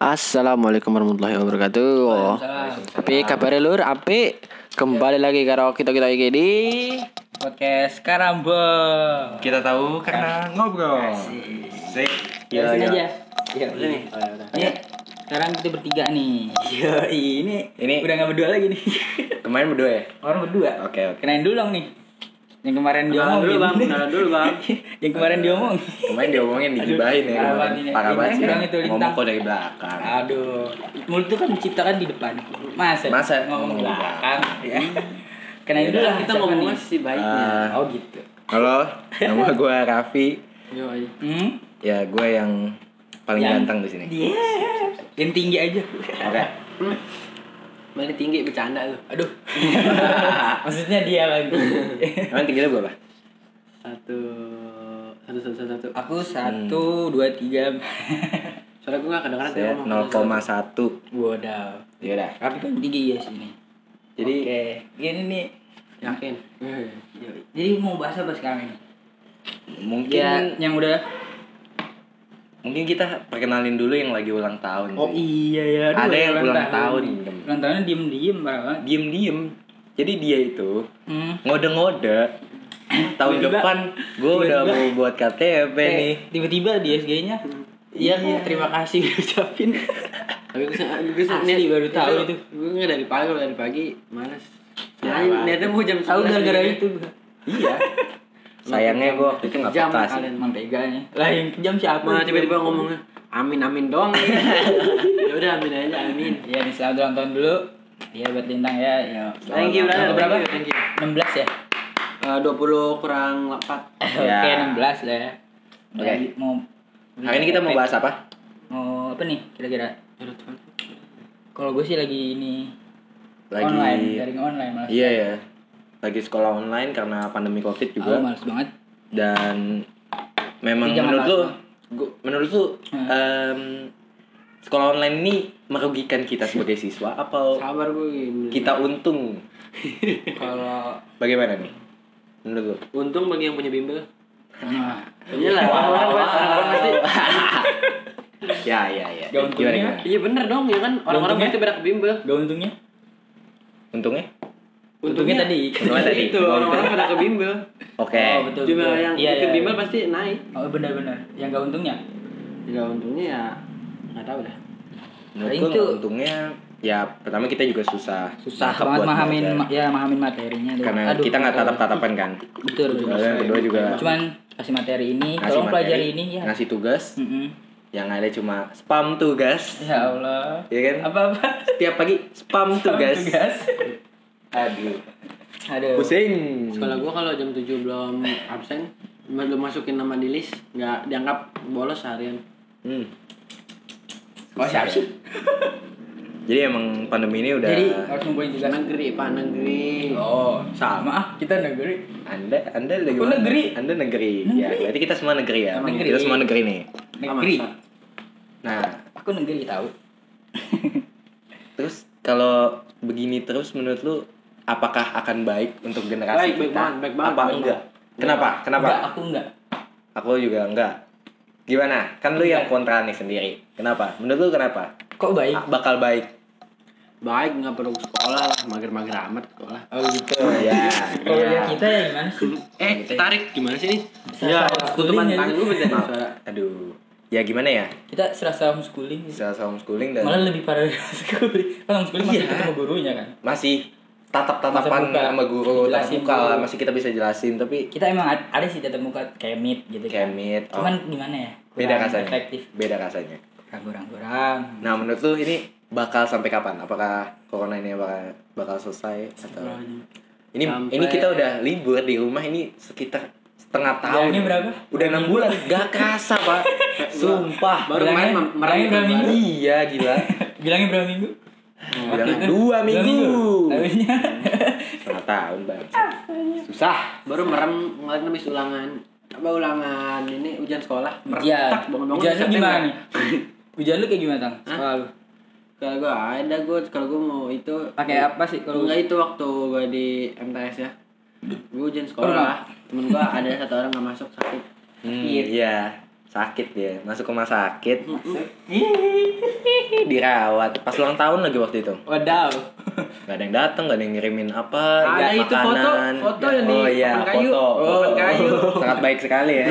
Assalamualaikum warahmatullahi wabarakatuh. Tapi kabar lur, api kembali lagi karo kita kita iki di podcast Karambol. Kita tahu karena ngobrol. Sik. Ya, iya. aja. Iya, ini. Sekarang kita bertiga nih. Yo, ini Ini- udah nggak berdua lagi nih. Kemarin berdua ya? Orang berdua. Oke, oke. Kenain dulu dong nih. Yang kemarin diomongin. dulu, Bang. Kenalan dulu, Bang. Yang kemarin diomong. Kemarin diomongin digibahin ya. Parah kemarin. banget ini. Parah banget sih. Itu. Ngomong kok dari belakang. Aduh, mulut itu kan diciptakan di depan. Masa? Masa? ngomong di Ngomong belakang? Ya. Kenain dulu lah. kita nih? sih baiknya. Ah. Oh gitu. Halo, nama gue Raffi. Hmm? Ya, gue yang paling Yang- ganteng di sini. Dia. Yang tinggi aja. Oke. Mana tinggi bercanda lu. Aduh. Maksudnya dia lagi. Emang tinggi lu berapa? Satu satu satu satu. satu. Aku satu, dua, tiga. Soalnya gue gak kedengeran Saya dia ngomong. 0,1. Wadaw. Ya udah. Tapi kan tinggi ya sini. Jadi Oke, gini nih. Yakin. Jadi mau bahas apa sekarang ini? mungkin Ya, yang udah. Mungkin kita perkenalin dulu yang lagi ulang tahun. Oh iya ya. Aduh, Ada yang ulang tahun. nih. Ulang tahunnya diem diem parah banget. Diem-diem. Jadi dia itu Hmm. ngode-ngode tahun Tiba-tiba- depan gue udah tiba-tiba- mau buat KTP Eh, nih tiba-tiba di SG-nya. Iya, kan? terima kasih ucapin. Tapi gue gue Asli, baru tahu itu. Gue nggak dari pagi dari pagi males. Ya, Nah, niatnya mau jam Tahu 11 gara-gara itu. iya sayangnya gue waktu itu nggak Kejam peka sih kalian. Emang teganya. Lah yang kejam siapa? Mana tiba-tiba ngomongnya amin amin doang. ya udah amin aja amin. Iya, nih selamat ulang tahun dulu. Iya buat Lintang ya. Ya. Thank you, brother. berapa? Thank you, thank you. 16 ya? Eh, 20 kurang 4 Ya. Oke, 16 lah ya. Oke. Jadi mau hari ini kita mau bahas apa mau apa nih kira-kira? Kalau gue sih lagi ini lagi online, daring online malah. iya ya lagi sekolah online karena pandemi covid juga males banget. dan memang menurut lu gua- menurut lu Hmm. em, sekolah online ini merugikan kita sebagai siswa apa Sabar gue kita untung Kalau bagaimana nih menurut lu Untung bagi yang punya bimbel. nah, Iyalah, orang-orang pasti ya ya ya Gak untungnya. Iya bener dong ya kan orang-orang pasti pada ke bimbel. gak untungnya? untungnya Untungnya tadi. Untungnya tadi. itu orang-orang pada ke bimbel. oke Oh, betul. Jumlah betul. yang Iya, ikut iya, bimbel iya. pasti naik. Oh, benar-benar. Yang gak untungnya? Ya untungnya ya nggak tahu dah. gua tuh- untungnya ya pertama kita juga susah Susah banget buat mahamin ma- ya mahamin materinya tuh. karena Aduh, kita nggak tatap tatapan kan Betul, betul. Lalu yang kedua juga Cuman kasih materi ini, ngasih tolong materi, pelajari ini ya. ngasih tugas Mm-mm. yang ada cuma spam tugas Ya Allah. ya kan Apa-apa? setiap pagi spam tugas Tugas. aduh Aduh. pusing Sekolah gua kalau jam 7 belum absen, belum masukin nama di list, nggak dianggap bolos seharian. hmm. Kok siapa sih? jadi emang pandemi ini udah Jadi harus ngumpulin tugas. Negeri pak negeri. Oh, sama ah, kita negeri. anda anda lagi Aku negeri. anda negeri ya berarti kita semua negeri ya Negeri. kita semua negeri nih Negeri. nah Aku negeri tahu. terus kalau begini terus menurut lu apakah akan baik untuk generasi Baik, baik kita banget, baik banget, apa baik enggak kenapa kenapa Enggak, aku enggak. aku juga enggak gimana kan lu yang kontra nih sendiri kenapa menurut lu kenapa Kok baik? Ah, bakal baik Baik nggak perlu sekolah lah, mager-mager amat sekolah. Oh gitu. ya Kalau iya. yang kita ya gimana sih? Eh, tarik gimana sih ini? Ya, bentar Maaf. suara. aduh ya gimana ya Kita serasa homeschooling. bisa homeschooling dan Malah lebih parah dari homeschooling. Kan homeschooling masih Iya. ketemu gurunya kan. masih tatap tatapan sama guru tatap muka dulu. masih kita bisa jelasin tapi Kita emang ad- ada sih tatap muka kayak meet gitu kayak kan. meet oh, Cuman gimana ya? beda rasanya Efektif. beda rasanya Kurang-kurang. nah menurut lu ini bakal sampai kapan apakah corona ini bakal bakal selesai atau ini Sampai- ini kita udah libur di rumah ini sekitar setengah tahun Bilangnya berapa? udah enam bulan gak kerasa pak sumpah Baru main bilangnya berapa minggu? iya gila Bilangnya berapa minggu? Bilang itu? dua minggu. Habisnya. setengah tahun bang. Susah. Baru merem ngeliat habis ulangan. Apa ulangan ini ujian sekolah? Ujian. merentak bangun-bangun Ujian lu gimana nih? Ujian lu kayak gimana, Tang? Sekolah lu? kalau gue ada gue kalau gue mau itu. Pakai apa sih kalau enggak itu waktu gue di MTS ya. Gue ujian sekolah. Temen gue ada satu orang nggak masuk sakit. Hmm, iya sakit dia masuk rumah sakit dirawat pas ulang tahun lagi waktu itu Wadaw. nggak ada yang datang nggak ada yang ngirimin apa Ada nggak itu foto, foto yang di oh iya papan kayu. foto Papan kayu. sangat baik sekali ya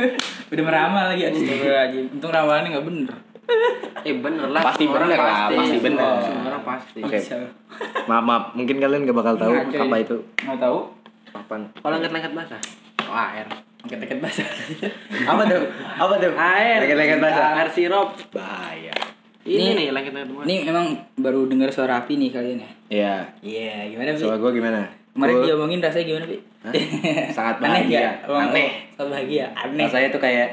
Udah meramal lagi astagfirullahaladzim. Untung ramalannya enggak bener. Eh bener lah. Pasti orang bener lah, pasti bener. Oh, Semua orang pasti. Oke. Bisa. maaf maaf mungkin kalian nggak bakal tahu apa ini. itu Nggak tahu. papan Kalau angkat-angkat basah. Oh, Angkat-angkat basah. apa tuh apa tuh Air. lengket-lengket basah Air sirup. bahaya Ini Ini- nih lengket-lengket basah. Ini memang baru dengar suara api nih kalian ya. iya Iya, gimana Bi? soal gue gimana Kemarin Gua- diomongin rasanya gimana, Bi? Hah? Sangat Aneh bahagia. Oh, Aneh. Sangat bahagia. Aneh. rasanya tuh kayak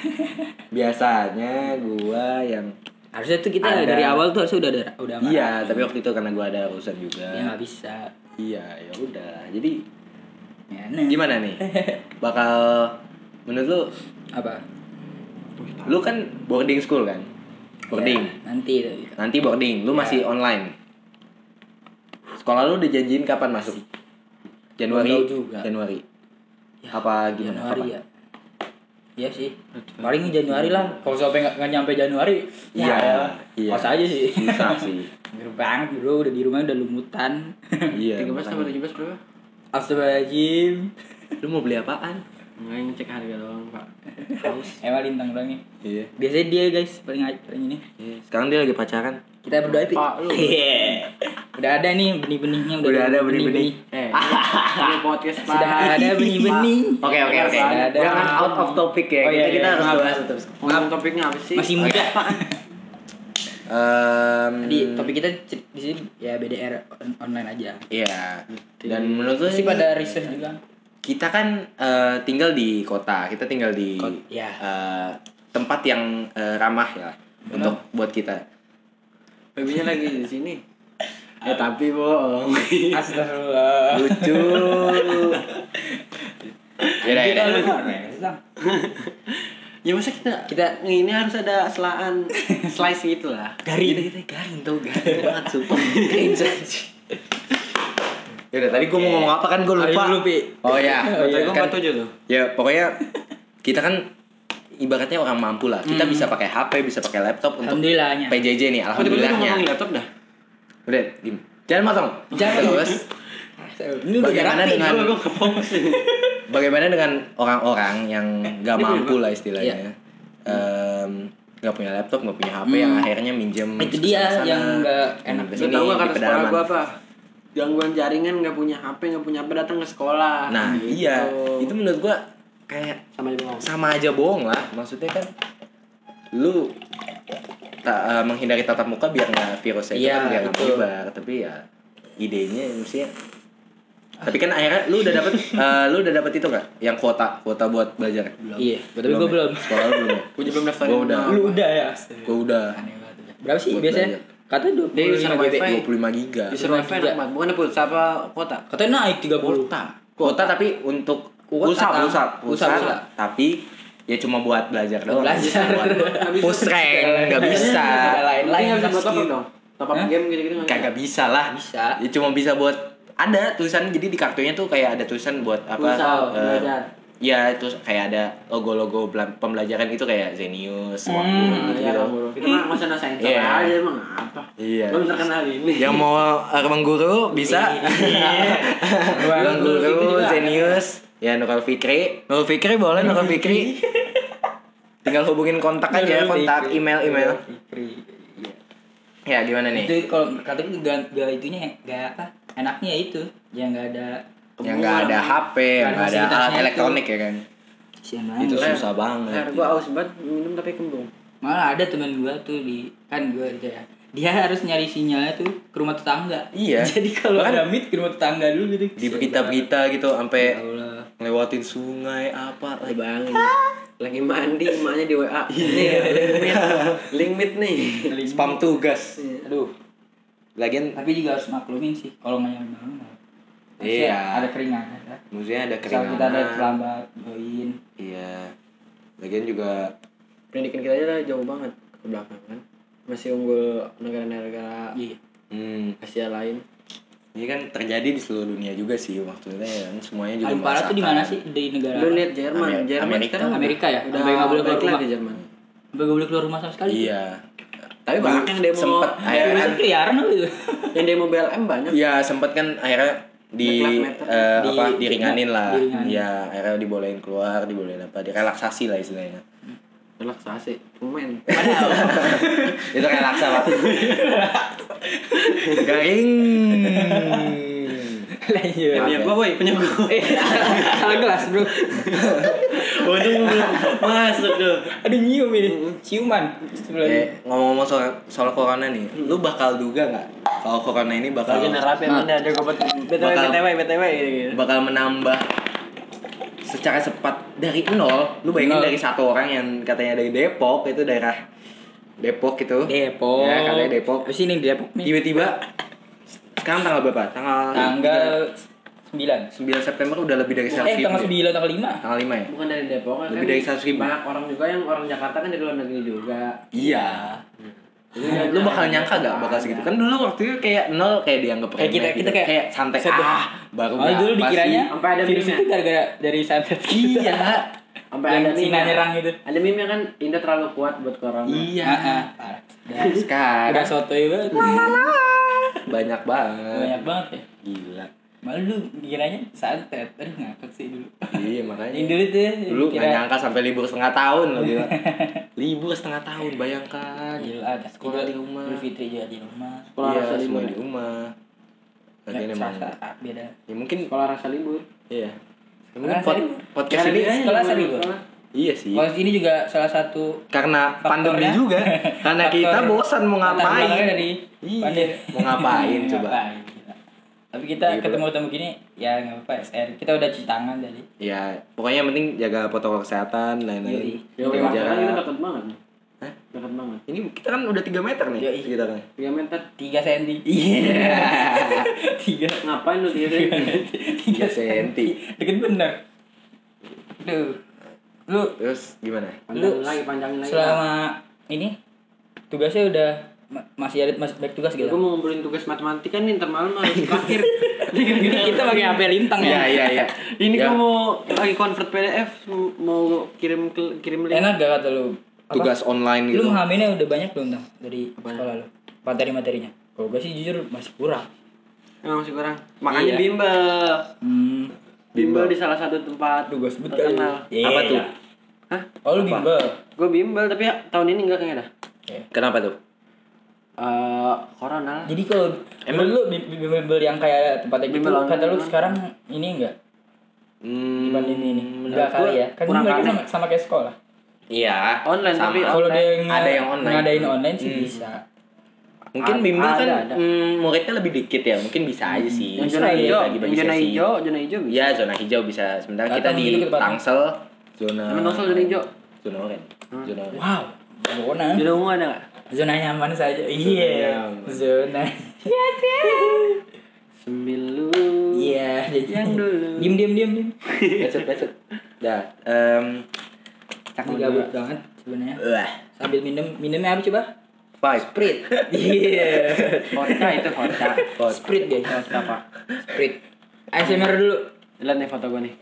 biasanya gua yang Harusnya tuh kita Ada. dari awal tuh harusnya udah ada udah iya tapi waktu itu karena gua ada urusan juga Ya nggak bisa. iya ya udah jadi aneh. Gimana nih bakal menurut lu Apa? lu kan boarding school kan boarding Ya, nanti nanti boarding lu Ya. masih online sekolah lu udah janjiin kapan masuk Januari juga. Januari apa gimana Januari kapan? ya. Iya sih. Paling Januari lah. Kalau sampai nggak nyampe Januari, Iya, ya, iya. Kos aja sih. susah sih Ngeri banget bro, udah di rumah udah lumutan. iya 13 makanya. sama 17 berapa? Astagfirullahaladzim. lu mau beli apaan Nggak ngecek harga doang, Pak. Haus. Emang lintang doang ya. iya Biasanya dia guys paling paling ini. Iya, sekarang dia lagi pacaran Kita berdoa Pi. Pak, lu. Iya. Udah ada nih benih-benihnya udah, Udah ada benih-benih. Eh, ini podcast Pak. Sudah ada benih-benih. Oke oke oke. Jangan out of topic ya. Oh, iya, kita kita iya. harus bahas terus. Ngomong topiknya apa sih? Masih muda. Em, Jadi topik kita di sini ya BDR on- online aja. Iya. Dan menurut Pasti ini, pada research juga. kita kan eh, tinggal di kota, kita tinggal di Kot- ya. eh, tempat yang eh, ramah ya untuk buat kita. Babynya lagi di sini. Eh, tapi bohong. Astagfirullah. Lucu. ya udah, ya Kita masa kita Kita ini harus ada selaan slice gitu lah. garing. Kita garing tuh, garing banget sumpah. Ya udah tadi gua mau ngomong apa kan gua Ayo lupa. dulu, Pi. Oh ya, Oh, iya. Tadi kan, 47 tuh. ya pokoknya kita kan ibaratnya orang mampu lah. Kita bisa pakai HP, bisa pakai laptop untuk Alhamdulillahnya. PJJ nih, alhamdulillahnya. ngomongin laptop dah? Udah, dim. Jangan motong. Jangan. Terus Ini udah bagaimana dengan. Bagaimana dengan orang-orang yang nggak Ini mampu lah istilahnya. Iya. Em, nggak punya laptop, nggak punya HP yang akhirnya minjem Itu dia ke sana, yang nggak enak. sini tau gak kata sekolah gua apa? Gangguan jaringan nggak punya HP, nggak punya apa datang ke sekolah. Nah, Gitu. iya. Itu menurut gua kayak sama aja bohong. sama aja bohong lah maksudnya kan lu tak eh, menghindari tatap muka biar nggak virusnya itu Iya, kan biar nggak menyebar tapi ya idenya maksudnya tapi kan akhirnya lu udah dapet eh, lu udah dapet itu nggak yang kuota kuota buat belajar Iya, tapi gua belum. sekolah lu belum ya Gua juga belum daftar. Gua udah. Lu udah ya? gua udah. Berapa sih Buat biasanya? belajar. Katanya Dia user 25 GB. wifi. 25 giga User wifi enak. Bukan pulsa apa kuota? Katanya naik 30. kuota kuota tapi untuk Kuota, pulsa pulsa Pulsa, pulsa tapi ya cuma buat belajar doang Belajar. Pusreng nggak bisa lain-lain Lain nggak bisa buat top up dong. Top up game gitu-gitu nggak bisa. kagak bisa lah Bisa. ya cuma bisa buat ada tulisan jadi di kartunya tuh kayak ada tulisan buat apa Pulsa, belajar. Iya, terus kayak ada logo-logo bela- pembelajaran itu kayak Zenius, Hmm, Waktu, gitu. Iya. Kita mah usah nasain Iya. aja emang apa. Iya. Belum terkenal ini. Yang mau uh, ruang guru bisa. ruang guru, Zenius, ya Nurul Fikri. Nurul Fikri boleh Nurul Fikri. Tinggal hubungin kontak aja, kontak email email. Free. Ya gimana nih? Itu kalau katanya gak, gak itunya gak apa? Enaknya ya itu yang gak ada Yang nggak ada HP, yang nggak ada alat itu. elektronik ya kan? Itu banget. susah banget. Air gua aus banget minum tapi kembung. Malah ada teman gua tuh di kan gua gitu ya. Dia harus nyari sinyalnya tuh ke rumah tetangga. Iya. Jadi kalau ada meet ke rumah tetangga dulu gitu. Di berita-berita gitu sampai Ya ngelewatin sungai apa Lagi bayangin. Lagi mandi emaknya di WA. Nih, link meet. Link meet nih. spam tugas. Aduh. Lagian Tapi juga harus maklumin sih kalau nggak nyampe banget. Iya. Ada keringat ya. maksudnya ada Misal kita ada terlambat join. Iya. Lagian juga Pendidikan kita aja lah jauh banget ke belakang kan. Masih unggul negara-negara Iya. hmm, Asia lain. ini kan terjadi di seluruh dunia juga sih maksudnya kan semuanya juga Paling parah tuh di mana sih di negara? Lu lihat Jerman, Amer- Jerman Amerika. sekarang Amerika ya? Udah nggak boleh keluar rumah. Jerman. Sampai gak boleh keluar rumah sama sekali. Iya. Tapi banyak yang demo sempet akhirnya kan keliaran itu? Yang demo BLM banyak. ya sempet kan akhirnya di eh, Di- apa diringanin lah. diringanin. Ya akhirnya dibolehin keluar, dibolehin apa, direlaksasi lah istilahnya. Relaksasi. Pemain. Itu relaksa, Pak. Garing. Lanjut. Punya ya. gua boy, punya gua. Salah gelas, Bro. Untung belum masuk tuh. Aduh nyium ini. Ciuman Eh, ngomong-ngomong soal soal corona nih, lu bakal duga nggak kalau corona ini bakal Lagi BTW BTW BTW gitu. bakal menambah secara cepat dari nol. Lu bayangin Nol. dari satu orang yang katanya dari Depok itu daerah Depok itu. Depok. Ya, katanya Depok. Di sini Depok nih. Tiba-tiba sekarang tanggal berapa? Tanggal Tanggal 9. 9 September udah lebih dari 100 Eh, ribu. tanggal ya? 9 tanggal 5. Tanggal 5 ya? Bukan dari Depok kan. Lebih dari 100 ribu. Banyak orang juga yang orang Jakarta kan dari luar negeri juga. Iya. Lu bakal nyangka gak bakal segitu? Kan dulu waktu itu kayak nol kayak dianggap Kayak kita kita gitu. kayak santai set- ah baru Oh, dulu dikiranya? Sampai ada virus itu gara-gara dari santet. Iya. Sampai ada Cina nyerang itu. Ada meme kan Indo terlalu kuat buat corona. Iya. Parah. Udah Sekarang udah sotoy banget. banyak banget. Banyak banget ya. Gila. Malu lu kiranya santet. Aduh ngakak sih dulu. Iya makanya. Yang dulu tuh Dulu nggak kira- nyangka sampai libur setengah tahun loh gila. libur setengah tahun bayangkan. Gila ada Sekolah di rumah. Idul Fitri juga di rumah. Sekolah iya, rasa semua libur. di rumah. Lagian Ya, emang Selasa beda. ya mungkin Sekolah rasa libur. iya. Ya, mungkin Rasa pod- libur. podcast ini sekolah libur, seribu. sekolah. iya sih. Kalau ini juga salah satu Karena pandemi juga. Karena kita bosan mau ngapain. dari Iya, pandemi. mau ngapain coba? Ngapain. Tapi kita Gitu. ketemu-ketemu gini ya nggak apa-apa SR. Kita udah cuci tangan tadi. Ya, pokoknya yang penting jaga protokol kesehatan lain-lain. Ya, Jaga jarak. kan kita dekat banget. Hah? Dekat banget. Ini kita kan udah 3 meter nih Yoi. sekitarnya. 3 meter. 3 senti. Iya. 3 Ngapain lu diri? 3 senti. Deket bener. Duh. Lu Terus gimana? Panjangin lagi, panjangin lagi. selama ini tugasnya udah masih ada masih baik tugas Gue gitu. mau ngumpulin tugas matematika nih ntar malam harus terakhir. Ini kita pakai HP lintang Iya, ya. iya, iya. Ini Ya, gue mau lagi convert PDF mau kirim kirim link. Enak gak kata lu? Apa? tugas online Lu gitu. mengaminnya udah banyak belum tang dari sekolah lu? Materi-materinya. Kalau gue sih jujur masih kurang. Emang masih kurang. Makanya Iya. bimbel. Hmm. Bimbel di salah satu tempat. Gue sebut kali. terkenal. Iya. Apa tuh? Hah? Oh lu bimbel. Gue bimbel tapi ya, tahun ini enggak kayaknya dah. Kenapa tuh? Eh, corona. Jadi kalau emang lu bim- bim- bimbel yang kayak tempatnya gitu, Bimbel kata lu online. sekarang ini enggak Hmm, di pandemi ini? Enggak kali ya. Kan kurang mereka sama, sama kayak sekolah. Iya. Online, sama. tapi Kalau dia yang ada yang online. ngadain online sih Hmm. bisa. Mungkin Ada, bimbel kan ada, ada. mm, muridnya lebih dikit ya. Mungkin bisa aja sih. Yang zona ya, hijau, yang zona hijau, zona hijau bisa. Iya, zona hijau bisa. Sementara kita di. Tangsel zona Tangsel zona hijau? Zona oranye. Zona oranye. Wow. Zona. Zona ungu ada nggak? Zona nyaman saja. Iya. nyaman. Zona. Sembilu. Iya. Yang dulu. Diem diem diem diem. Becet, becet. Dah. em, Cakep gabut banget sebenarnya. wah. Sambil minum minumnya apa coba? Five. Sprit. Iya. Vodka itu vodka. Sprit guys. Vodka pak. Sprit. ASMR dulu. Lihat nih foto gue nih.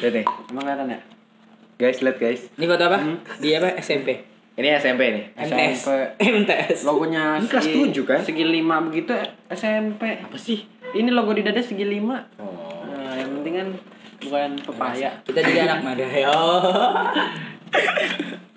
Lihat nih. Emang kelihatan ya? Guys, lihat guys. Ini foto apa? Di apa? SMP. Ini SMP nih. MTS. SMP. MTS. Logonya Ini kelas segi- tujuh, kan? Segi lima begitu SMP. Apa sih? Ini logo di dada segi lima. Oh. Nah, yang penting kan bukan pepaya. Kita juga anak Madaya.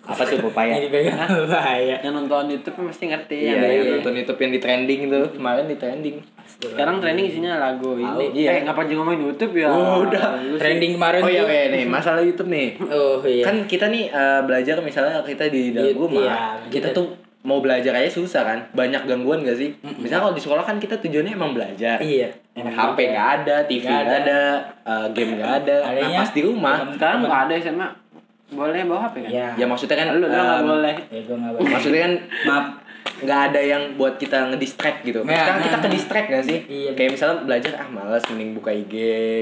Apa tuh pepaya? Ini pegang bahaya. Yang nonton YouTube pasti ngerti. Iya, yang yang nonton YouTube yang di trending tuh. Kemarin di trending. Sekarang training isinya lagu ini. Iya. Eh, ngapa juga ngomongin YouTube ya? Oh, udah. Trending kemarin Oh iya, tuh. iya nih, masalah YouTube nih. Oh iya. Kan kita nih eh, belajar misalnya kita di dalam Iya, rumah, iya, kita tuh mau belajar aja susah kan, banyak gangguan gak sih? Misalnya kalau di sekolah kan kita tujuannya emang belajar. Iya. HP nggak ada, TV Nggak ada. ada, eh, game nggak ada. Nah, Adanya pas di rumah, Sekarang nggak ada SMA. Boleh bawa HP kan? Ya. ya maksudnya kan, Lu nggak em, boleh. Ya gue nggak boleh. maksudnya kan Maaf. Nggak ada yang buat kita ngedistract gitu. Nah, Sekarang kita nah, ke nah. distract gak sih? Iya. Kayak misalnya belajar ah malas mending buka IG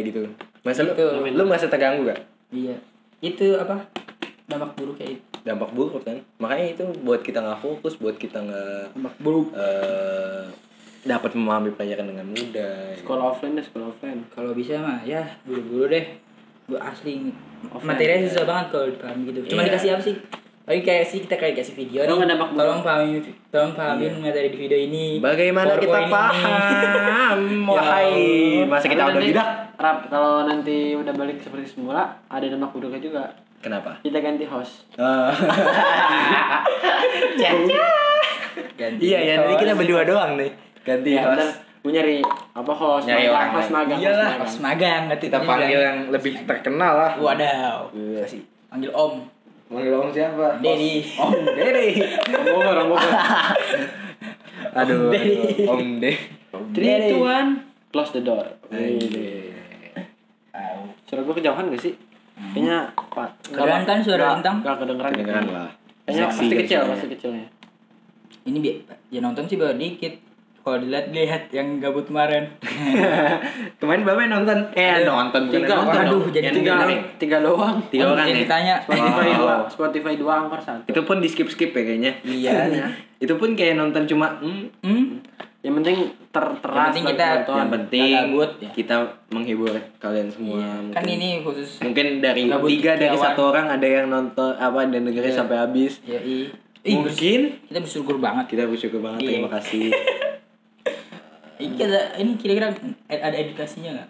gitu. Masa lu, Gitu. lu merasa terganggu gak? Iya. Itu apa? Dampak buruk kayak itu. Dampak buruk kan? Makanya itu buat kita nggak fokus, buat kita nggak Dampak buruk. eh dapat memahami pelajaran dengan mudah. Sekolah offline deh, sekolah offline. Kalau bisa mah ya dulu-dulu deh. Gue asli Offline, materinya iya. susah banget kalau dipahami gitu. Cuma Iya. dikasih apa sih? Tapi kayak sih kita kayak kasih video Tolong nih. Tolong pahami tolong pahamin materi di video ini. Bagaimana kita PowerPoint ini. paham? Ya Wahai, masa kita udah nanti, bidak? Rap, kalau nanti udah balik seperti semula, ada nama kuduknya juga. Kenapa? Kita ganti host. Ganti Iya ya, nanti kita berdua doang nih. Ganti Iya, bener. host. Gue nyari apa host, Nyari magang, orang host magang, Iyalah, host magang. Kita panggil yang lebih terkenal lah. Wadaw. Iya. Kasih panggil Om. Manggil om siapa? Dedi. Om Dedi. Om Bogor, Om Bogor. Aduh, Dedi. aduh, Om Dedi. Three, two, one, close the door. Anjir. Suara gue kejauhan gak sih? Kayaknya Pak. Kedengeran kan suara bintang? nggak kedengeran. Kedengeran lah. Kayaknya pasti kecil, pasti kecilnya. Ini bi ya nonton sih baru dikit. Kalau dilihat-lihat yang gabut kemarin. Kemarin Bapak nonton? Eh, nonton bukan Tiga, nonton. dong. jadi Yang tiga, tiga doang. Tiga Oh, orang yang ya? ditanya. Spotify Wow. dua, Spotify dua, angkor satu. Itu pun di skip-skip ya kayaknya. Iya. Itu pun kayak nonton cuma hmm, Hmm? Yang penting ter teras Yang penting kita- nonton. yang penting gabut, ya. kita menghibur kalian semua. Kan Mungkin- ini khusus mungkin dari tiga dari satu orang ada yang nonton apa dan dengerin Iya. sampai habis. ya i. Ih, Mungkin kita bersyukur banget. kita bersyukur banget Iya. terima kasih. Ini ada ini kira-kira ada edukasinya nggak?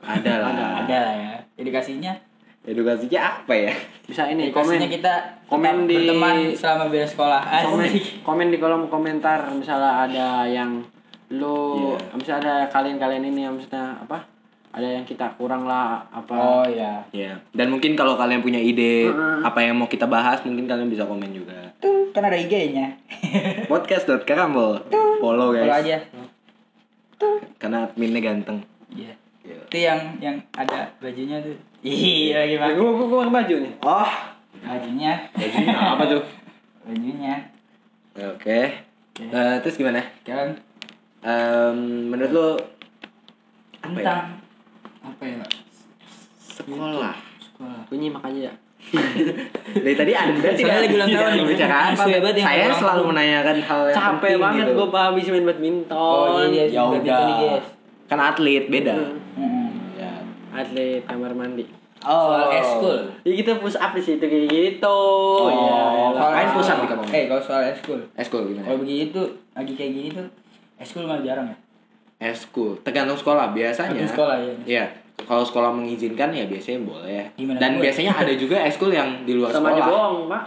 Ada lah. Ada lah ya. Edukasinya. Edukasinya apa ya? Bisa ini komen Edukasinya kita komen di- berteman selama bela sekolah. komen, komen di kolom komentar misalnya ada yang lu Iya. misalnya ada kalian-kalian ini yang misalnya apa ada yang kita kurang lah apa Oh iya. Ya. Dan mungkin kalau kalian punya ide Mm-mm. apa yang mau kita bahas, mungkin kalian bisa komen juga. Tuh, kan ada IG-nya. Podcast.karambol. Follow guys. Follow aja. Karena adminnya ganteng. Iya. Iya. Itu yang yang ada bajunya tuh. Iya, gimana? gue gue gue baju nih Oh, Bajunya. bajunya apa tuh? Bajunya. Oke. Eh, terus gimana? Kan Em, menurut lu apa ya? apa ya? Sekolah. Sekolah. gue nyimak aja ya Dari tadi Anda tidak lagi ulang tahun tidak nih. membicarakan apa. Sesuai banget yang Saya selalu menanyakan hal yang capek penting banget gitu. gue habis main badminton Oh iya, Ya badminton nih, udah. Kan atlet beda. Mm-mm. Ya. atlet kamar mandi Oh, soal ekskul. ya kita push up di situ kayak gitu Oh, ya iya. elah. Ngapain push up di kamar? Eh, kalau soal. Eskul Kalau gimana? begitu lagi kayak gini tuh ekskul malah jarang ya. Eskul tergantung sekolah biasanya. Tergantung sekolah, ya. Iya. Kalau sekolah mengizinkan ya biasanya boleh. Gimana Dan boleh? biasanya ada juga eskul yang di luar sama aja sekolah. bohong pak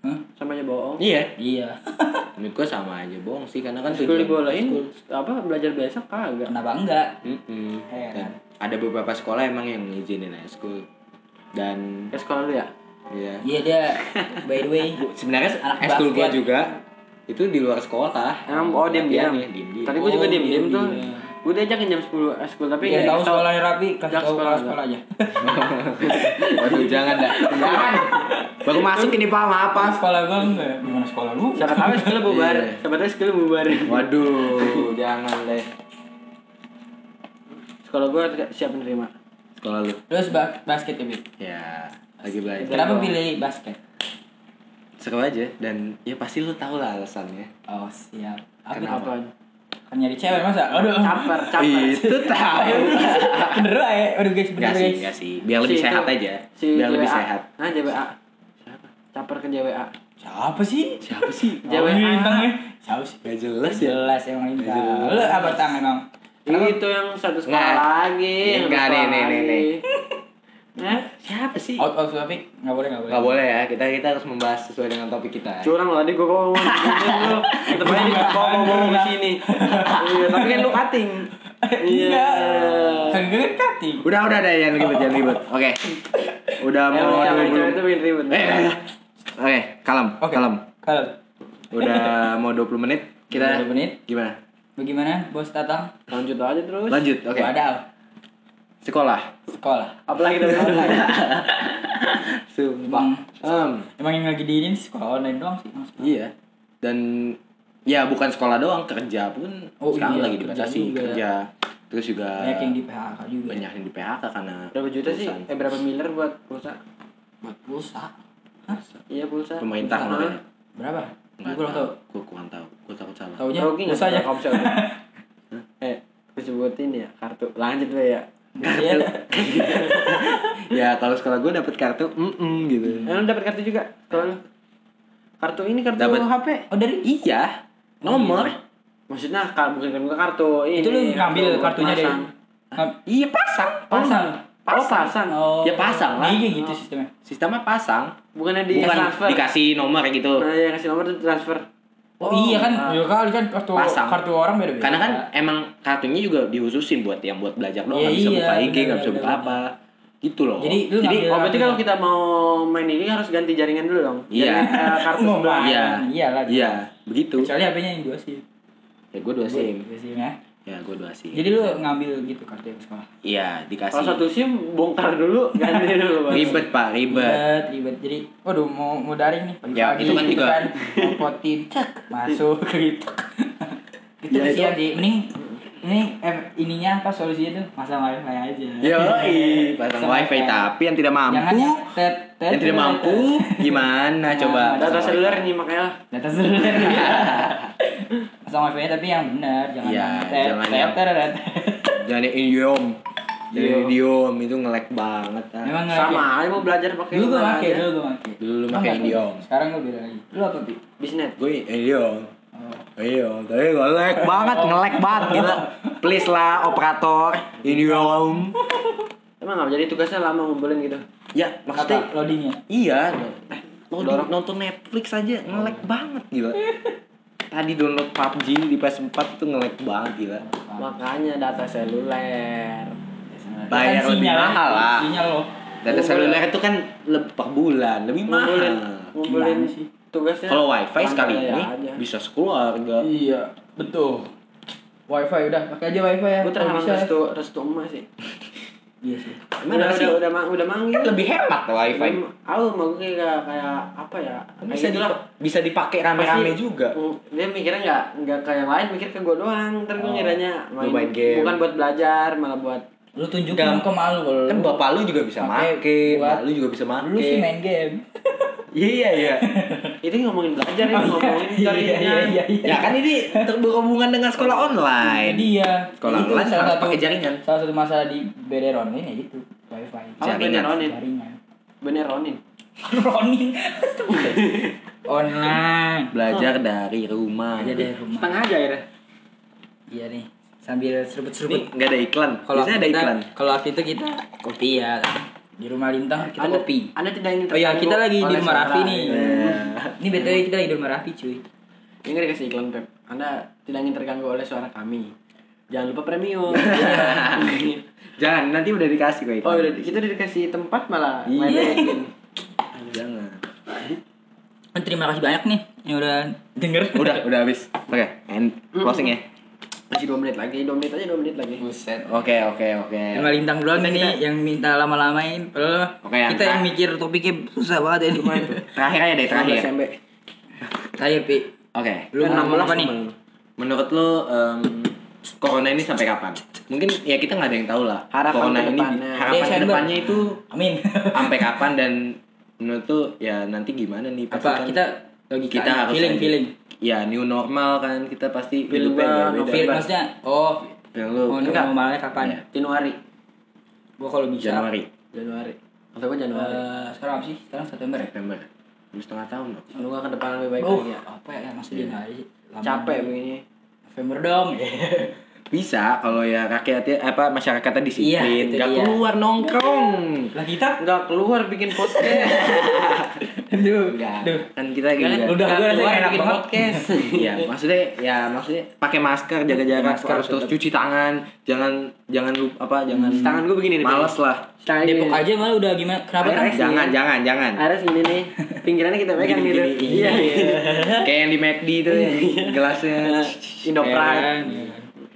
Hah? sama aja bohong Iya. Iya. Menurut gua sama aja bohong sih karena kan School tujuan bolehin eskul. apa belajar besok kagak Kenapa enggak? Mm-mm. Iya Dan kan? ada beberapa sekolah emang yang ngizinin eskul. Dan ke sekolah lu ya ya Iya dia by the way sebenarnya Anak eskul gua juga itu di luar sekolah. Emang oh diam diam. Latihannya diam-diam. Tadi gue juga Oh, diam diam tuh. Gue diajakin jam 10 eskul tapi Biar nggak tahu sekolahnya rapi, kasih tahu sekolah sekolah aja. Waduh jangan dah. Jangan. Baru masuk ini Pak, maaf Pak. sekolah gua enggak. Gimana sekolah lu? Siapa tahu sekolah bubar. Iya. Siapa tahu sekolah bubar. Waduh, jangan deh. Sekolah gue siap menerima. Sekolah lu. Terus ba- basket ya, Bib? Ya, lagi belajar. Kenapa pilih basket? Seru aja dan ya pasti lu tahu lah alasannya. Oh, siap. Apa Kenapa? itu? Kan nyari cewek masa? Aduh. Caper, caper. Itu tahu. bener lah ya. Aduh guys, bener Enggak sih, guys. enggak sih. Biar lebih Si sehat itu, aja. Si Biar lebih sehat. Nah, JWA. Siapa? Caper ke JWA. Siapa sih? Siapa sih? JWA. bintangnya. Siapa sih? Gak jelas ya. Jelas emang lintang. jelas. Lu apa tang emang? Itu yang satu sekolah Nggak. lagi. yang Nggak, satu nih, nih, nih, lagi. nih. Hah? Siapa sih? Out of topic? Nggak boleh, nggak boleh. Gak boleh ya, kita kita harus membahas sesuai dengan topik kita. Curang lah, tadi gue ngomong lu. Tetep aja di bawa ngomong ke sini. Iya, tapi kan lu cutting. Iya. Kan gue kan cutting. Udah udah deh jangan ribet jangan ribet. Oke. Udah Emang mau cewek itu bikin ribet. Eh, eh, eh. Oke, kalem, Oke. kalem. Kalau Udah mau 20 menit. Kita 20 menit. gimana? Bagaimana bos Tatang? Lanjut aja terus. Lanjut, oke. Wadaw. Sekolah. Sekolah. Apalagi dari sekolah. Sumpah. Em, Emang yang lagi diinin sih sekolah online doang sih. Mas. iya. Dan ya bukan sekolah doang, kerja pun Oh, sekarang iya, lagi kerja dibatasi juga. kerja. Terus juga Banyak yang di PHK juga. banyak yang di PHK karena Berapa juta sih? perusahaan. Eh berapa miliar buat pulsa? Buat pulsa. Hah? Iya pulsa. Pemerintah Pulsa. makanya. Berapa? Enggak Gue kurang tahu. Gue kurang tahu. Gue takut salah. Taunya nggak pulsanya. kamu bisa? Eh, gue sebutin ya kartu. Lanjut ya. Iya. ya kalau sekolah gue dapet kartu, mm gitu. Eh, lu dapat kartu juga? Kalau? Kartu ini kartu Dapat. HP. Oh dari Iya. Nomor. Maksudnya kar- bukan bukan kartu ini. itu lu ngambil buat kartunya dari pasang. Ngam- Iya pasang. pasang. Oh, pasang. Oh. Ya, pasang lah. Iya gitu sistemnya. Sistemnya pasang. Bukannya di Bukan transfer. dikasih nomor gitu. Nah, yang kasih nomor itu transfer. Oh, iya kan, ah. ya kali kan kartu Pasang. kartu orang beda-beda. Karena kan emang kartunya juga dihususin buat yang buat belajar doang, Iya, nggak bisa iya, buka IG, nggak bisa buka apa. Gitu loh. Jadi lu Jadi Oh, berarti kalau kita mau main ini harus ganti jaringan dulu dong. Iya. Jaringan, eh, kartu sebelah. iya. Iya lah. Iya, begitu. Kecuali HP-nya yang dua sih. Ya gue dua SIM. Dua SIM ya. Ya gue dua SIM. Jadi lu ngambil gitu kartu yang sekolah. Iya, dikasih. Kalau satu SIM bongkar dulu, ganti dulu. Bang. Ribet pak, ribet. Ribet, ribet. Jadi, waduh mau mau daring nih pagi-pagi. Ya, itu kan gitu juga- kan. Ngopotin, cek, masuk gitu. gitu Ya, kesian itu- sih. Mending ini eh, ininya apa solusinya tuh masang wifi aja. Yoi, pasang wifi tapi yang tidak mampu. Jangan yang tet, tet, yang tidak mampu gimana Nah, coba? Data pasang seluler nih makanya lah. Data seluler. Pasang wifi tapi yang benar, jangan Iya, yang tet, jangan tet, yang-. Jangan yang idiom. Iya. idiom itu ngelek banget. ah. Memang nggak Sama aja mau belajar pakai Dulu gua mana pakai, dulu gua pakai. Dulu lu pakai idiom. Sekarang gua beda lagi. Lu apa, Pi? Bisnet. Gue idiom. Oh. Iya, tapi ngelek banget, ngelek banget gila. Please lah operator idiom. Emang nggak jadi tugasnya lama ngumpulin gitu. Ya, Apa? maksudnya Loadingnya? iya. Eh, di- nonton Netflix aja ngelek banget gila. Tadi download PUBG di PS4 itu ngelek banget gila. Makanya data seluler. Bayar Kan lebih sinyal, mahal lah. Sinyal lo. Data seluler itu kan lebih per bulan, lebih Ngumpulin, mahal. ngumpulin Gimana sih? tugasnya. Kalau wifi sekali lancar ini aja. bisa sekeluarga. Iya, betul. Wifi udah, pakai aja wifi ya. Gue terhalang bisa. restu restu emas sih. Iya sih. Gimana udah, sih? udah udah mang- udah manggil. Kan lebih hemat tuh wifi. Aku mau kayak kayak apa ya? Kayak Bisa di, bisa dipakai rame-rame juga. Dia mikirnya nggak nggak kayak lain, mikir ke gue doang. Ntar gue Oh, ngiranya lu main game. bukan buat belajar, malah buat Lu tunjukin ke malu kalau Kan bapak lu juga bisa Pakai make, buat- lu juga bisa make. Lu sih main game. Iya iya. itu ngomongin belajar ini ngomongin Iya, cari iya, iya, iya, iya. ya kan ini berhubungan dengan sekolah online. Jadi ya. Sekolah itu online salah satu- pakai jaringan. Salah satu masalah di BDR online ya gitu, wifi. Jaringan. Ronin? Jaringan. Bener Ronin. Ronin. online. Belajar dari rumah. Aja deh rumah. Setengah aja ya. Iya nih. Sambil Ini seruput-seruput. nggak ada iklan. Kalau Biasanya ada iklan. Kalau waktu itu kita kopi ya. kan. Di rumah Lintang kita Anda, kopi. Anda tidak ingin Oh iya, terganggu kita lagi di rumah. Raffi nih. Iya. Ini BTW kita lagi di rumah Raffi, cuy. Ini nggak dikasih iklan Pep. Anda tidak ingin terganggu oleh suara kami. Jangan lupa premium. Jangan, nanti udah dikasih kok oh, udah kita udah dikasih tempat malah Iya. Jangan. Terima kasih banyak nih yang udah denger. Udah, udah habis. Oke, end closing ya. Masih 2 menit lagi, 2 menit aja 2 menit lagi. Buset. Oke, oke, oke. Rumah Lintang doang nih yang minta lama-lamain. Padahal Oke, yang kita yang mikir topiknya susah banget ya ini. Terakhir aja deh, terakhir. 15 MB. Terakhir, Pi. Oke. Lu mau ngomong apa nih? Menurut lu em, corona ini sampai kapan? Mungkin ya kita nggak ada yang tahu lah. Harapan corona ini depannya. harapan Desember. depannya itu Amin. sampai kapan dan menurut lu ya nanti gimana nih? Apa kita lagi kita harus feeling ada- feeling. Ya new normal kan kita pasti Feeling hidupnya gua beda. Maksudnya oh Yang lu mau enggak. normalnya kapan? Iya. Januari. Gua kalau bisa Januari, Januari. Atau gua Januari. eh, sekarang apa sih? Sekarang September ya? September. Dua setengah tahun dong. Lu gak ke depan lebih baik Oh, lagi ya. apa ya masih di hari sih? Lama Capek begini. November dong. Bisa kalau ya rakyatnya apa masyarakatnya Iya, disiplin, itu nggak dia. keluar nongkrong. lah kita Enggak keluar bikin podcast. Aduh, Enggak. aduh. Kan kita juga. Udah, Nggak gua rasanya keluar enak bikin banget. podcast. Iya, maksudnya ya maksudnya pakai masker, jaga jarak, masker, harus terus tetap. cuci tangan, jangan jangan lupa apa, jangan Tangan gua begini nih. Males lah. Tangan Depok gini. aja malah udah gimana? Kenapa kan? Jangan, jangan, jangan. Akhirnya segini nih. Pinggirannya kita pegang gitu. Gini-gini, Iya. Kayak yang di McD itu yang gelasnya. Indo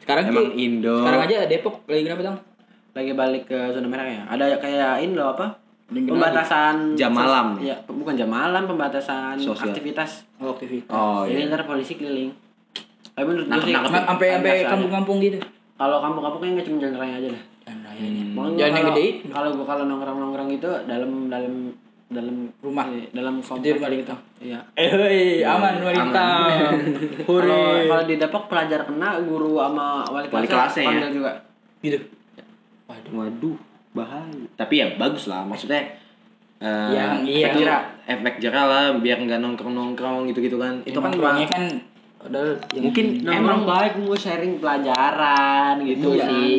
Ya ya. Sekarang Emang Indo. Sekarang aja Depok lagi kenapa dong? Lagi balik ke zona merah ya. Ada kayak ini loh apa? Pembatasan Jam malam. Iya, bukan jam malam, pembatasan Sosial. aktivitas. Oh, aktivitas. Oh Jadi iya. ntar polisi keliling. Tapi menurut gue Nangkep- sih Ma- sampai sampai kampung-kampung gitu. Kalau kampung-kampung kayaknya nggak cuma jalan raya aja lah. Dan rayanya. Mau Jangan yang gede. Kalau gua kalau nongkrong-nongkrong itu dalam dalam dalam Rumah. eh, dalam komplek. Lintang. Iya. Eh, aman wanita. Kalau kalau di Depok pelajar kena, guru sama wali Wali kelas kelasnya ya? juga. Gitu. Waduh, bahaya. Tapi ya bagus lah, maksudnya eh, Yang iya. efek jerah, efek jerah lah biar nggak nongkrong nongkrong gitu gitu kan. Itu kan Nongkrongnya kan yang mungkin Emang baik mau sharing pelajaran gitu Iya. sih.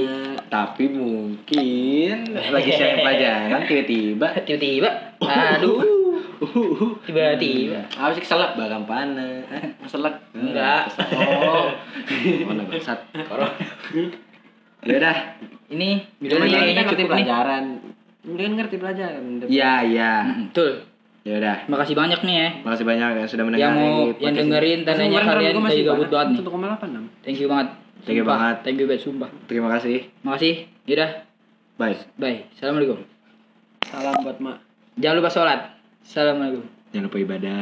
Tapi mungkin lagi sharing pelajaran tiba-tiba tiba-tiba aduh tiba-tiba sih keselak? barang panas. Keselak. enggak Oh. Mana bangsat? Ya udah. ini Udah kan kayaknya ngerti cukup pelajaran. Mendingan ngerti pelajaran. Iya, iya. Betul Ya udah. makasih banyak nih ya Makasih banyak yang sudah mendengar yang mau yang ini. dengerin tandanya kalian gue lagi gabut banget nih 1,86. thank you banget Thank you banget. thank you banget sumpah Terima kasih. makasih yaudah Bye. bye assalamualaikum Salam buat mak. jangan lupa sholat assalamualaikum Jangan lupa ibadah.